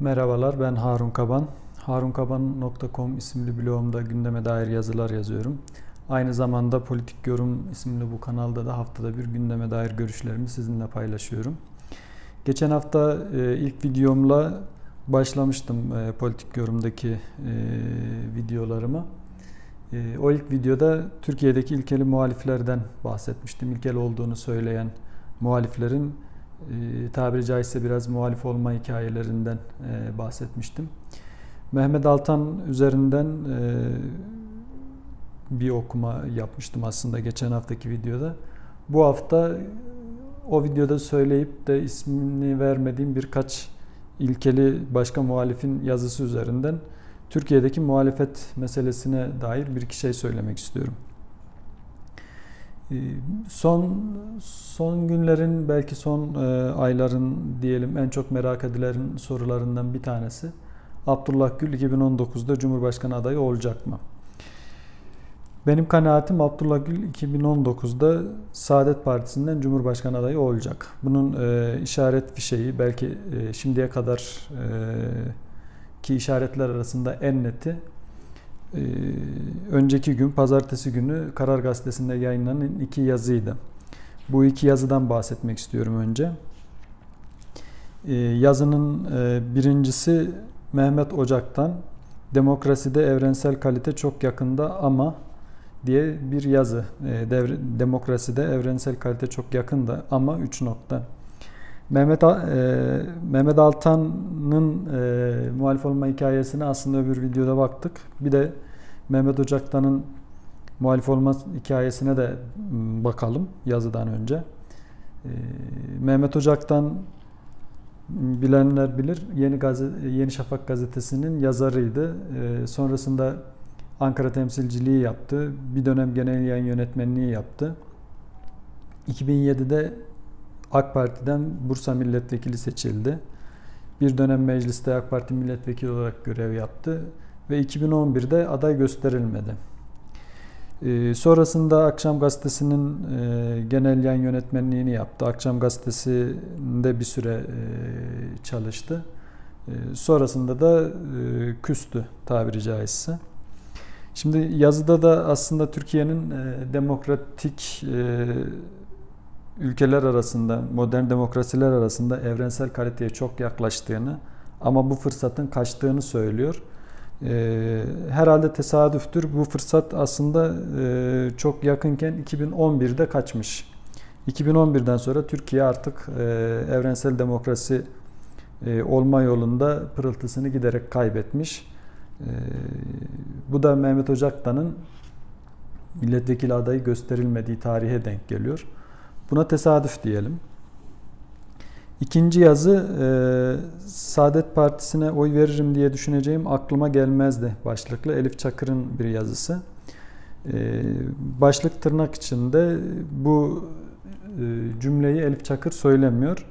Merhabalar ben Harun Kaban. harunkaban.com isimli blogumda gündeme dair yazılar yazıyorum. Aynı zamanda Politik Yorum isimli bu kanalda da haftada bir gündeme dair görüşlerimi sizinle paylaşıyorum. Geçen hafta e, ilk videomla başlamıştım e, Politik Yorum'daki e, videolarımı. E, o ilk videoda Türkiye'deki ilkeli muhaliflerden bahsetmiştim. İlkel olduğunu söyleyen muhaliflerin tabiri caizse biraz muhalif olma hikayelerinden e, bahsetmiştim. Mehmet Altan üzerinden e, bir okuma yapmıştım aslında geçen haftaki videoda. Bu hafta o videoda söyleyip de ismini vermediğim birkaç ilkeli başka muhalifin yazısı üzerinden Türkiye'deki muhalefet meselesine dair bir iki şey söylemek istiyorum. Ee, son son günlerin belki son e, ayların diyelim en çok merak edilen sorularından bir tanesi Abdullah Gül 2019'da Cumhurbaşkanı adayı olacak mı? Benim kanaatim Abdullah Gül 2019'da Saadet Partisi'nden Cumhurbaşkanı adayı olacak. Bunun e, işaret fişeği belki e, şimdiye kadar e, ki işaretler arasında en neti e, önceki gün pazartesi günü Karar Gazetesi'nde yayınlanan iki yazıydı. Bu iki yazıdan bahsetmek istiyorum önce. E, yazının e, birincisi Mehmet Ocak'tan Demokraside evrensel kalite çok yakında ama diye bir yazı. E, devre, demokraside evrensel kalite çok yakında ama 3 nokta. Mehmet e, Mehmet Altan'ın e, muhalif olma hikayesine aslında öbür videoda baktık. Bir de Mehmet Ocaktan'ın muhalif olma hikayesine de bakalım yazıdan önce. E, Mehmet Ocaktan bilenler bilir. Yeni Gazete, Yeni Şafak gazetesinin yazarıydı. E, sonrasında Ankara temsilciliği yaptı. Bir dönem genel yayın yönetmenliği yaptı. 2007'de AK Parti'den Bursa milletvekili seçildi. Bir dönem mecliste AK Parti milletvekili olarak görev yaptı ve 2011'de aday gösterilmedi. Ee, sonrasında Akşam Gazetesi'nin e, genel yayın yönetmenliğini yaptı. Akşam Gazetesi'nde bir süre e, çalıştı. E, sonrasında da e, küstü tabiri caizse. Şimdi yazıda da aslında Türkiye'nin e, demokratik ülkeler arasında, modern demokrasiler arasında evrensel kaliteye çok yaklaştığını ama bu fırsatın kaçtığını söylüyor. E, herhalde tesadüftür. Bu fırsat aslında e, çok yakınken 2011'de kaçmış. 2011'den sonra Türkiye artık e, evrensel demokrasi e, olma yolunda pırıltısını giderek kaybetmiş. E, bu da Mehmet Ocaktan'ın milletvekili adayı gösterilmediği tarihe denk geliyor. Buna tesadüf diyelim. İkinci yazı e, Saadet Partisi'ne oy veririm diye düşüneceğim aklıma gelmezdi başlıklı Elif Çakır'ın bir yazısı. E, başlık tırnak içinde bu e, cümleyi Elif Çakır söylemiyor.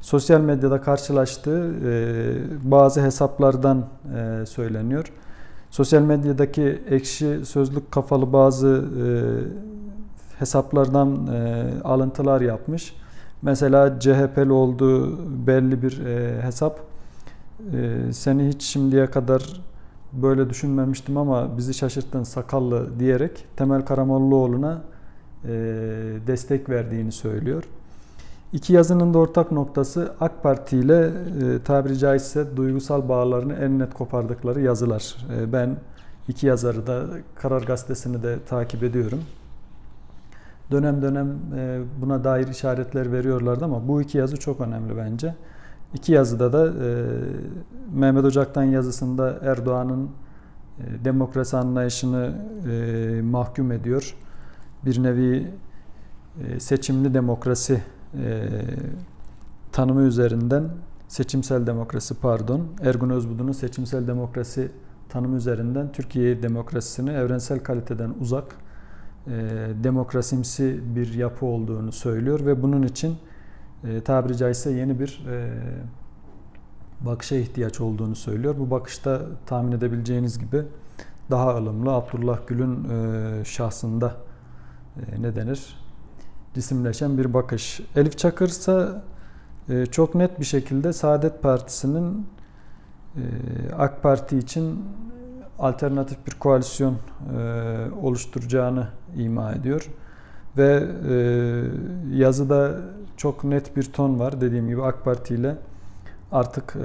Sosyal medyada karşılaştığı e, bazı hesaplardan e, söyleniyor. Sosyal medyadaki ekşi sözlük kafalı bazı e, hesaplardan e, alıntılar yapmış Mesela CHP'li olduğu belli bir e, hesap e, seni hiç şimdiye kadar böyle düşünmemiştim ama bizi şaşırttın sakallı diyerek Temel Karamollaoğlu'na e, destek verdiğini söylüyor. İki yazının da ortak noktası AK Parti ile e, tabiri caizse duygusal bağlarını en net kopardıkları yazılar. E, ben iki yazarı da Karar Gazetesi'ni de takip ediyorum dönem dönem e, buna dair işaretler veriyorlardı ama bu iki yazı çok önemli bence. İki yazıda da e, Mehmet Ocak'tan yazısında Erdoğan'ın e, demokrasi anlayışını mahkum ediyor. Bir nevi seçimli demokrasi tanımı üzerinden seçimsel demokrasi pardon Ergun Özbudu'nun seçimsel demokrasi tanımı üzerinden Türkiye demokrasisini evrensel kaliteden uzak e, demokrasimsi bir yapı olduğunu söylüyor ve bunun için e, tabiri caizse yeni bir e, bakışa ihtiyaç olduğunu söylüyor. Bu bakışta tahmin edebileceğiniz gibi daha ılımlı Abdullah Gül'ün e, şahsında e, ne denir? cisimleşen bir bakış. Elif Çakır ise çok net bir şekilde Saadet Partisi'nin AK Parti için alternatif bir koalisyon oluşturacağını ima ediyor. Ve yazıda çok net bir ton var. Dediğim gibi AK Parti ile artık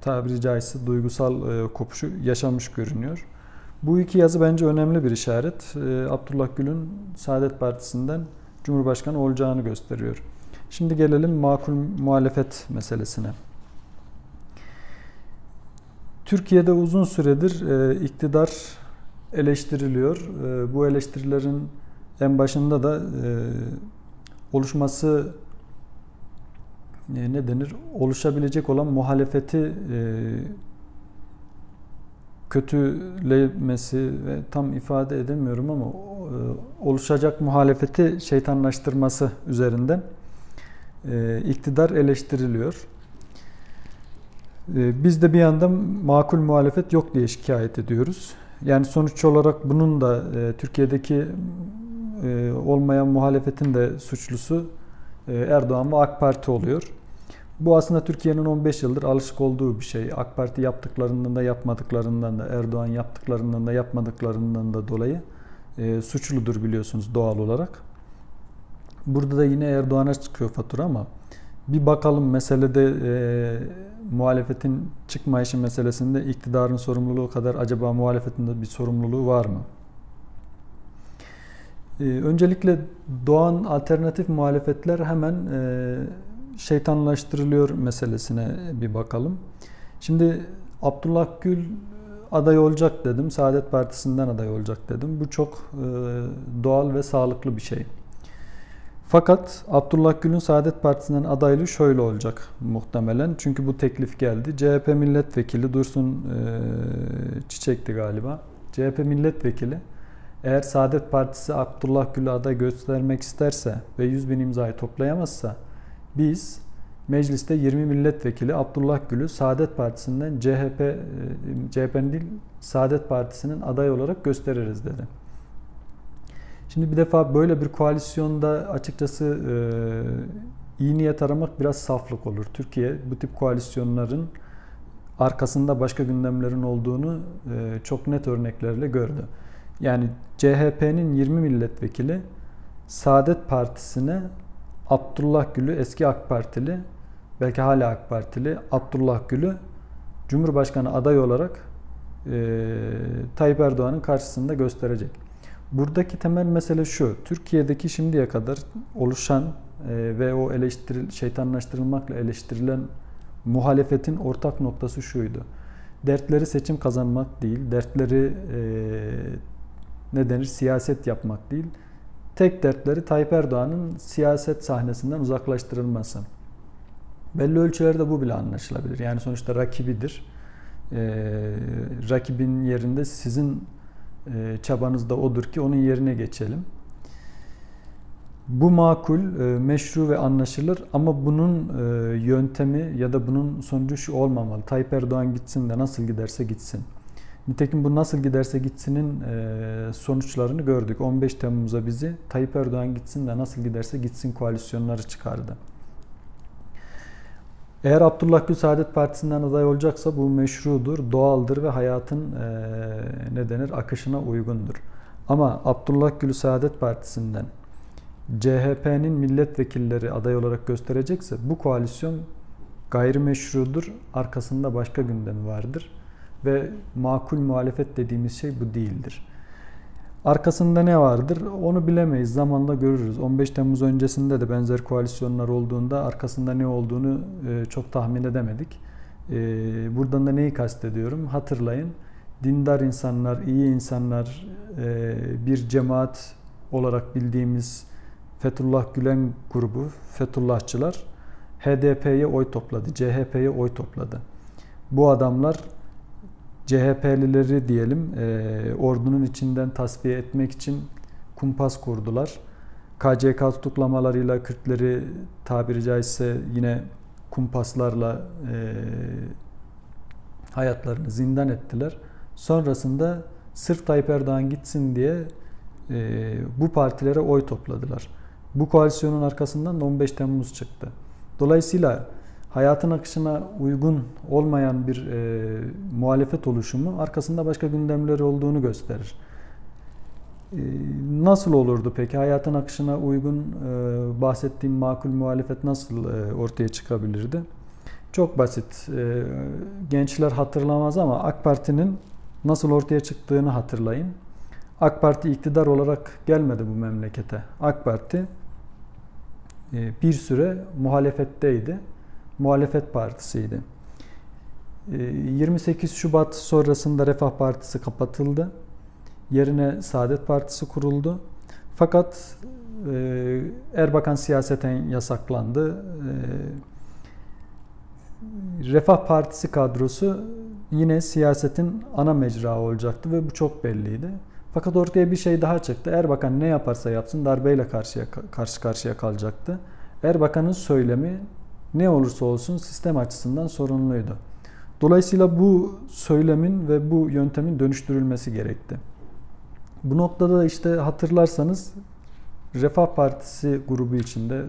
tabiri caizse duygusal kopuşu yaşamış görünüyor. Bu iki yazı bence önemli bir işaret. Abdullah Gül'ün Saadet Partisi'nden Cumhurbaşkanı olacağını gösteriyor. Şimdi gelelim makul muhalefet meselesine. Türkiye'de uzun süredir e, iktidar eleştiriliyor. E, bu eleştirilerin en başında da e, oluşması e, ne denir? Oluşabilecek olan muhalefeti e, kötülemesi ve tam ifade edemiyorum ama e, oluşacak muhalefeti şeytanlaştırması üzerinden e, iktidar eleştiriliyor. E, biz de bir yandan makul muhalefet yok diye şikayet ediyoruz. Yani sonuç olarak bunun da Türkiye'deki olmayan muhalefetin de suçlusu Erdoğan ve AK Parti oluyor. Bu aslında Türkiye'nin 15 yıldır alışık olduğu bir şey. AK Parti yaptıklarından da yapmadıklarından da Erdoğan yaptıklarından da yapmadıklarından da dolayı e, suçludur biliyorsunuz doğal olarak. Burada da yine Erdoğan'a çıkıyor fatura ama bir bakalım meselede e, muhalefetin çıkmayışı meselesinde iktidarın sorumluluğu kadar acaba muhalefetin de bir sorumluluğu var mı? E, öncelikle doğan alternatif muhalefetler hemen e, şeytanlaştırılıyor meselesine bir bakalım. Şimdi Abdullah Gül aday olacak dedim. Saadet Partisi'nden aday olacak dedim. Bu çok e, doğal ve sağlıklı bir şey. Fakat Abdullah Gül'ün Saadet Partisi'nden adaylığı şöyle olacak muhtemelen. Çünkü bu teklif geldi. CHP milletvekili Dursun e, Çiçek'ti galiba. CHP milletvekili eğer Saadet Partisi Abdullah Gül'ü aday göstermek isterse ve 100 bin imzayı toplayamazsa biz mecliste 20 milletvekili Abdullah Gül'ü Saadet Partisi'nden CHP CHP'nin değil Saadet Partisi'nin aday olarak gösteririz dedi. Şimdi bir defa böyle bir koalisyonda açıkçası e, iyi niyet aramak biraz saflık olur. Türkiye bu tip koalisyonların arkasında başka gündemlerin olduğunu e, çok net örneklerle gördü. Yani CHP'nin 20 milletvekili Saadet Partisi'ne Abdullah Gül'ü eski AK Partili, belki hala AK Partili Abdullah Gül'ü Cumhurbaşkanı aday olarak e, Tayyip Erdoğan'ın karşısında gösterecek. Buradaki temel mesele şu. Türkiye'deki şimdiye kadar oluşan e, ve o eleştiril, şeytanlaştırılmakla eleştirilen muhalefetin ortak noktası şuydu. Dertleri seçim kazanmak değil, dertleri e, ne denir siyaset yapmak değil, Tek dertleri Tayyip Erdoğan'ın siyaset sahnesinden uzaklaştırılması. Belli ölçülerde bu bile anlaşılabilir. Yani sonuçta rakibidir. Ee, rakibin yerinde sizin çabanız da odur ki onun yerine geçelim. Bu makul, e, meşru ve anlaşılır ama bunun e, yöntemi ya da bunun sonucu şu olmamalı. Tayyip Erdoğan gitsin de nasıl giderse gitsin. Nitekim bu nasıl giderse gitsinin e, sonuçlarını gördük. 15 Temmuz'a bizi Tayyip Erdoğan gitsin de nasıl giderse gitsin koalisyonları çıkardı. Eğer Abdullah Gül Saadet Partisi'nden aday olacaksa bu meşrudur, doğaldır ve hayatın e, ne denir akışına uygundur. Ama Abdullah Gül Saadet Partisi'nden CHP'nin milletvekilleri aday olarak gösterecekse bu koalisyon gayrimeşrudur, arkasında başka gündemi vardır ve makul muhalefet dediğimiz şey bu değildir. Arkasında ne vardır onu bilemeyiz. Zamanla görürüz. 15 Temmuz öncesinde de benzer koalisyonlar olduğunda arkasında ne olduğunu e, çok tahmin edemedik. E, buradan da neyi kastediyorum? Hatırlayın. Dindar insanlar, iyi insanlar, e, bir cemaat olarak bildiğimiz Fethullah Gülen grubu, Fethullahçılar HDP'ye oy topladı, CHP'ye oy topladı. Bu adamlar CHP'lileri diyelim e, ordunun içinden tasfiye etmek için kumpas kurdular. KCK tutuklamalarıyla Kürtleri tabiri caizse yine kumpaslarla e, hayatlarını zindan ettiler. Sonrasında sırf Tayyip Erdoğan gitsin diye e, bu partilere oy topladılar. Bu koalisyonun arkasından da 15 Temmuz çıktı. Dolayısıyla hayatın akışına uygun olmayan bir e, muhalefet oluşumu arkasında başka gündemleri olduğunu gösterir. E, nasıl olurdu peki? Hayatın akışına uygun e, bahsettiğim makul muhalefet nasıl e, ortaya çıkabilirdi? Çok basit. E, gençler hatırlamaz ama AK Parti'nin nasıl ortaya çıktığını hatırlayın. AK Parti iktidar olarak gelmedi bu memlekete. AK Parti e, bir süre muhalefetteydi. Muhalefet partisiydi. 28 e, Şubat sonrasında Refah Partisi kapatıldı. Yerine Saadet Partisi kuruldu. Fakat e, Erbakan siyaseten yasaklandı. Refah Partisi kadrosu yine siyasetin ana mecra olacaktı ve bu çok belliydi. Fakat ortaya bir şey daha çıktı. Erbakan ne yaparsa yapsın darbeyle karşıya, karşı karşıya kalacaktı. Erbakan'ın söylemi ne olursa olsun sistem açısından sorunluydu. Dolayısıyla bu söylemin ve bu yöntemin dönüştürülmesi gerekti. Bu noktada da işte hatırlarsanız Refah Partisi grubu içinde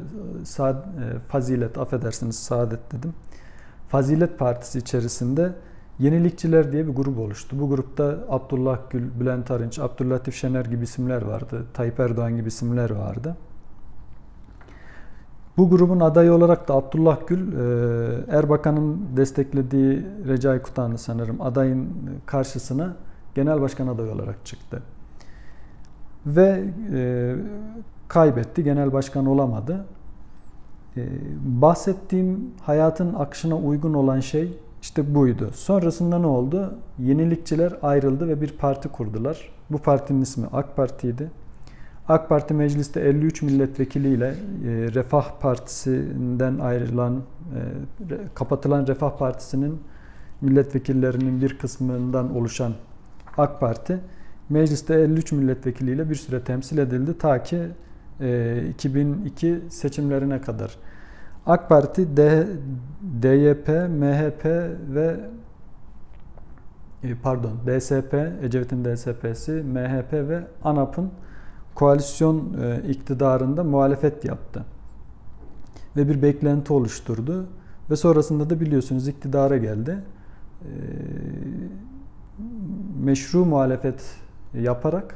e, Fazilet, affedersiniz Saadet dedim. Fazilet Partisi içerisinde Yenilikçiler diye bir grup oluştu. Bu grupta Abdullah Gül, Bülent Arınç, Abdüllatif Şener gibi isimler vardı. Tayyip Erdoğan gibi isimler vardı. Bu grubun adayı olarak da Abdullah Gül, e, Erbakan'ın desteklediği Recai Kutan'ı sanırım adayın karşısına genel başkan adayı olarak çıktı. Ve e, kaybetti, genel başkan olamadı. E, bahsettiğim hayatın akışına uygun olan şey işte buydu. Sonrasında ne oldu? Yenilikçiler ayrıldı ve bir parti kurdular. Bu partinin ismi AK Parti'ydi. AK Parti mecliste 53 milletvekiliyle e, Refah Partisi'nden ayrılan, e, kapatılan Refah Partisi'nin milletvekillerinin bir kısmından oluşan AK Parti mecliste 53 milletvekiliyle bir süre temsil edildi ta ki 2002 e, seçimlerine kadar. AK Parti, D, DYP, MHP ve pardon DSP, Ecevit'in DSP'si, MHP ve ANAP'ın koalisyon e, iktidarında muhalefet yaptı. Ve bir beklenti oluşturdu. Ve sonrasında da biliyorsunuz iktidara geldi. E, meşru muhalefet yaparak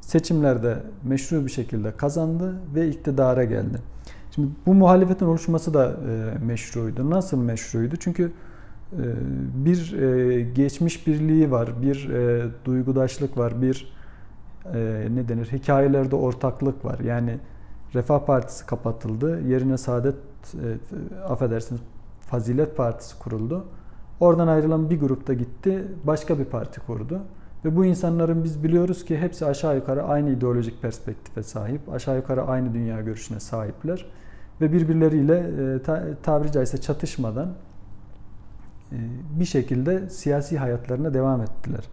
seçimlerde meşru bir şekilde kazandı ve iktidara geldi. Şimdi bu muhalefetin oluşması da e, meşruydu. Nasıl meşruydu? Çünkü bir geçmiş birliği var, bir duygudaşlık var, bir e, ne denir hikayelerde ortaklık var. Yani Refah Partisi kapatıldı. Yerine Saadet e, affedersiniz Fazilet Partisi kuruldu. Oradan ayrılan bir grupta gitti. Başka bir parti kurdu. Ve bu insanların biz biliyoruz ki hepsi aşağı yukarı aynı ideolojik perspektife sahip. Aşağı yukarı aynı dünya görüşüne sahipler. Ve birbirleriyle e, tabiri caizse çatışmadan e, bir şekilde siyasi hayatlarına devam ettiler.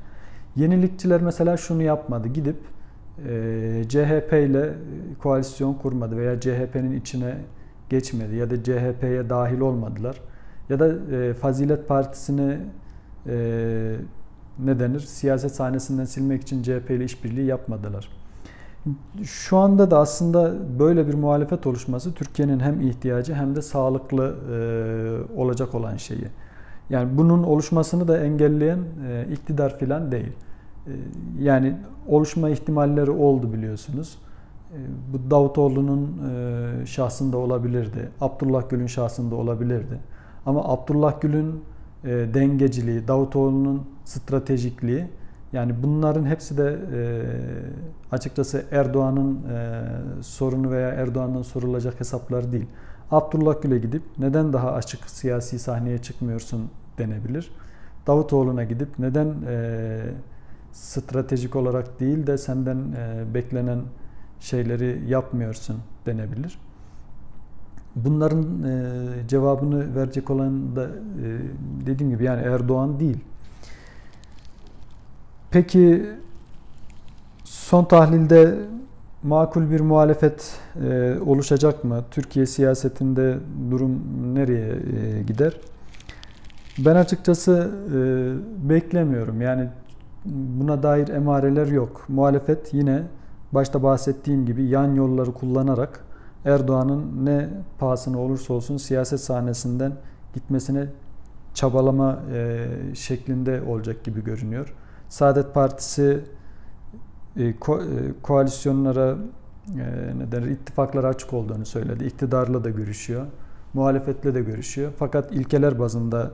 Yenilikçiler mesela şunu yapmadı. Gidip e, CHP ile koalisyon kurmadı veya CHP'nin içine geçmedi ya da CHP'ye dahil olmadılar. Ya da e, Fazilet Partisi'ni e, ne denir? Siyaset sahnesinden silmek için CHP ile işbirliği yapmadılar. Şu anda da aslında böyle bir muhalefet oluşması Türkiye'nin hem ihtiyacı hem de sağlıklı e, olacak olan şeyi. Yani bunun oluşmasını da engelleyen e, iktidar filan değil. E, yani oluşma ihtimalleri oldu biliyorsunuz. E, bu Davutoğlu'nun e, şahsında olabilirdi. Abdullah Gül'ün şahsında olabilirdi. Ama Abdullah Gül'ün e, dengeciliği, Davutoğlu'nun stratejikliği yani bunların hepsi de e, açıkçası Erdoğan'ın e, sorunu veya Erdoğan'dan sorulacak hesaplar değil. Abdullah Gül'e gidip neden daha açık siyasi sahneye çıkmıyorsun denebilir. Davutoğlu'na gidip neden e, stratejik olarak değil de senden e, beklenen şeyleri yapmıyorsun denebilir. Bunların e, cevabını verecek olan da e, dediğim gibi yani Erdoğan değil. Peki son tahlilde makul bir muhalefet e, oluşacak mı? Türkiye siyasetinde durum nereye e, gider? Ben açıkçası e, beklemiyorum. Yani buna dair emareler yok. Muhalefet yine başta bahsettiğim gibi yan yolları kullanarak Erdoğan'ın ne pahasına olursa olsun siyaset sahnesinden gitmesine çabalama e, şeklinde olacak gibi görünüyor. Saadet Partisi e, ko- e, koalisyonlara e, ne denir, ittifaklara açık olduğunu söyledi. İktidarla da görüşüyor, muhalefetle de görüşüyor. Fakat ilkeler bazında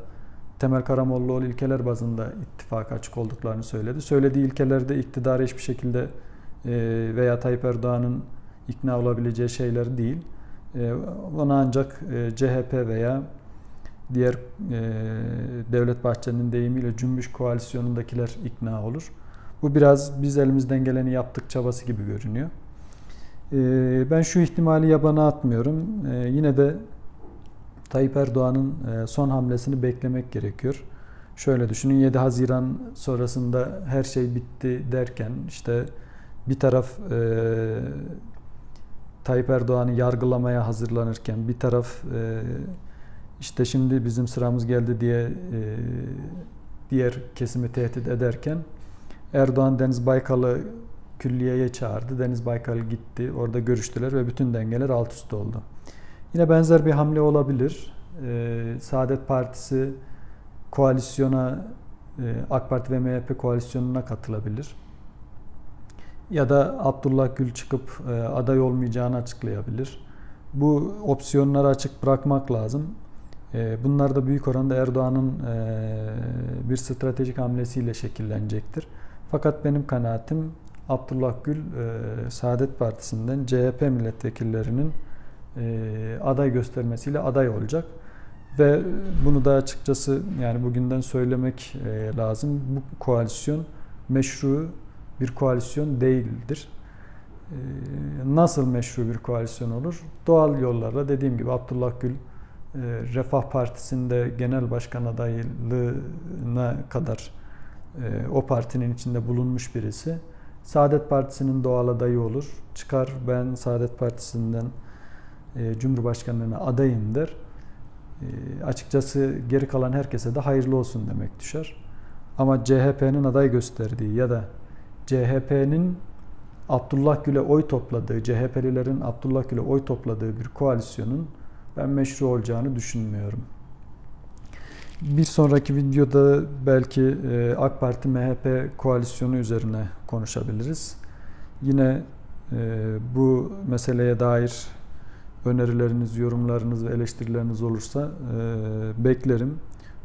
Temel Karamollaoğlu ilkeler bazında ittifaka açık olduklarını söyledi. Söylediği ilkelerde iktidara hiçbir şekilde e, veya Tayyip Erdoğan'ın ikna olabileceği şeyler değil. E, ona ancak e, CHP veya diğer Devlet Bahçeli'nin deyimiyle cümbüş koalisyonundakiler ikna olur. Bu biraz biz elimizden geleni yaptık çabası gibi görünüyor. Ben şu ihtimali yabana atmıyorum. Yine de Tayyip Erdoğan'ın e, son hamlesini beklemek gerekiyor. Şöyle düşünün 7 Haziran sonrasında her şey bitti derken işte bir taraf e, Tayyip Erdoğan'ı yargılamaya hazırlanırken bir taraf e, işte şimdi bizim sıramız geldi diye e, diğer kesimi tehdit ederken Erdoğan Deniz Baykal'ı külliyeye çağırdı. Deniz Baykal gitti. Orada görüştüler ve bütün dengeler alt üst oldu. Yine benzer bir hamle olabilir. Ee, Saadet Partisi koalisyona e, AK Parti ve MHP koalisyonuna katılabilir. Ya da Abdullah Gül çıkıp e, aday olmayacağını açıklayabilir. Bu opsiyonları açık bırakmak lazım. E, bunlar da büyük oranda Erdoğan'ın bir stratejik hamlesiyle şekillenecektir. Fakat benim kanaatim Abdullah Gül Saadet Partisi'nden CHP milletvekillerinin aday göstermesiyle aday olacak. Ve bunu da açıkçası yani bugünden söylemek lazım. Bu koalisyon meşru bir koalisyon değildir. Nasıl meşru bir koalisyon olur? Doğal yollarla dediğim gibi Abdullah Gül Refah Partisi'nde genel başkan adaylığına kadar o partinin içinde bulunmuş birisi. Saadet Partisi'nin doğal adayı olur. Çıkar ben Saadet Partisi'nden Cumhurbaşkanlığına adayım der. Açıkçası geri kalan herkese de hayırlı olsun demek düşer. Ama CHP'nin aday gösterdiği ya da CHP'nin Abdullah Gül'e oy topladığı, CHP'lilerin Abdullah Gül'e oy topladığı bir koalisyonun ben meşru olacağını düşünmüyorum. Bir sonraki videoda belki AK Parti MHP koalisyonu üzerine konuşabiliriz. Yine bu meseleye dair önerileriniz, yorumlarınız ve eleştirileriniz olursa beklerim.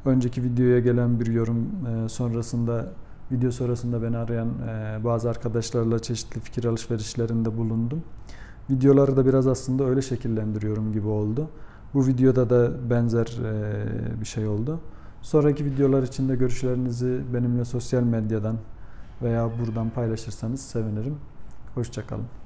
Önceki videoya gelen bir yorum sonrasında video sonrasında beni arayan bazı arkadaşlarla çeşitli fikir alışverişlerinde bulundum. Videoları da biraz aslında öyle şekillendiriyorum gibi oldu. Bu videoda da benzer bir şey oldu. Sonraki videolar için de görüşlerinizi benimle sosyal medyadan veya buradan paylaşırsanız sevinirim. Hoşçakalın.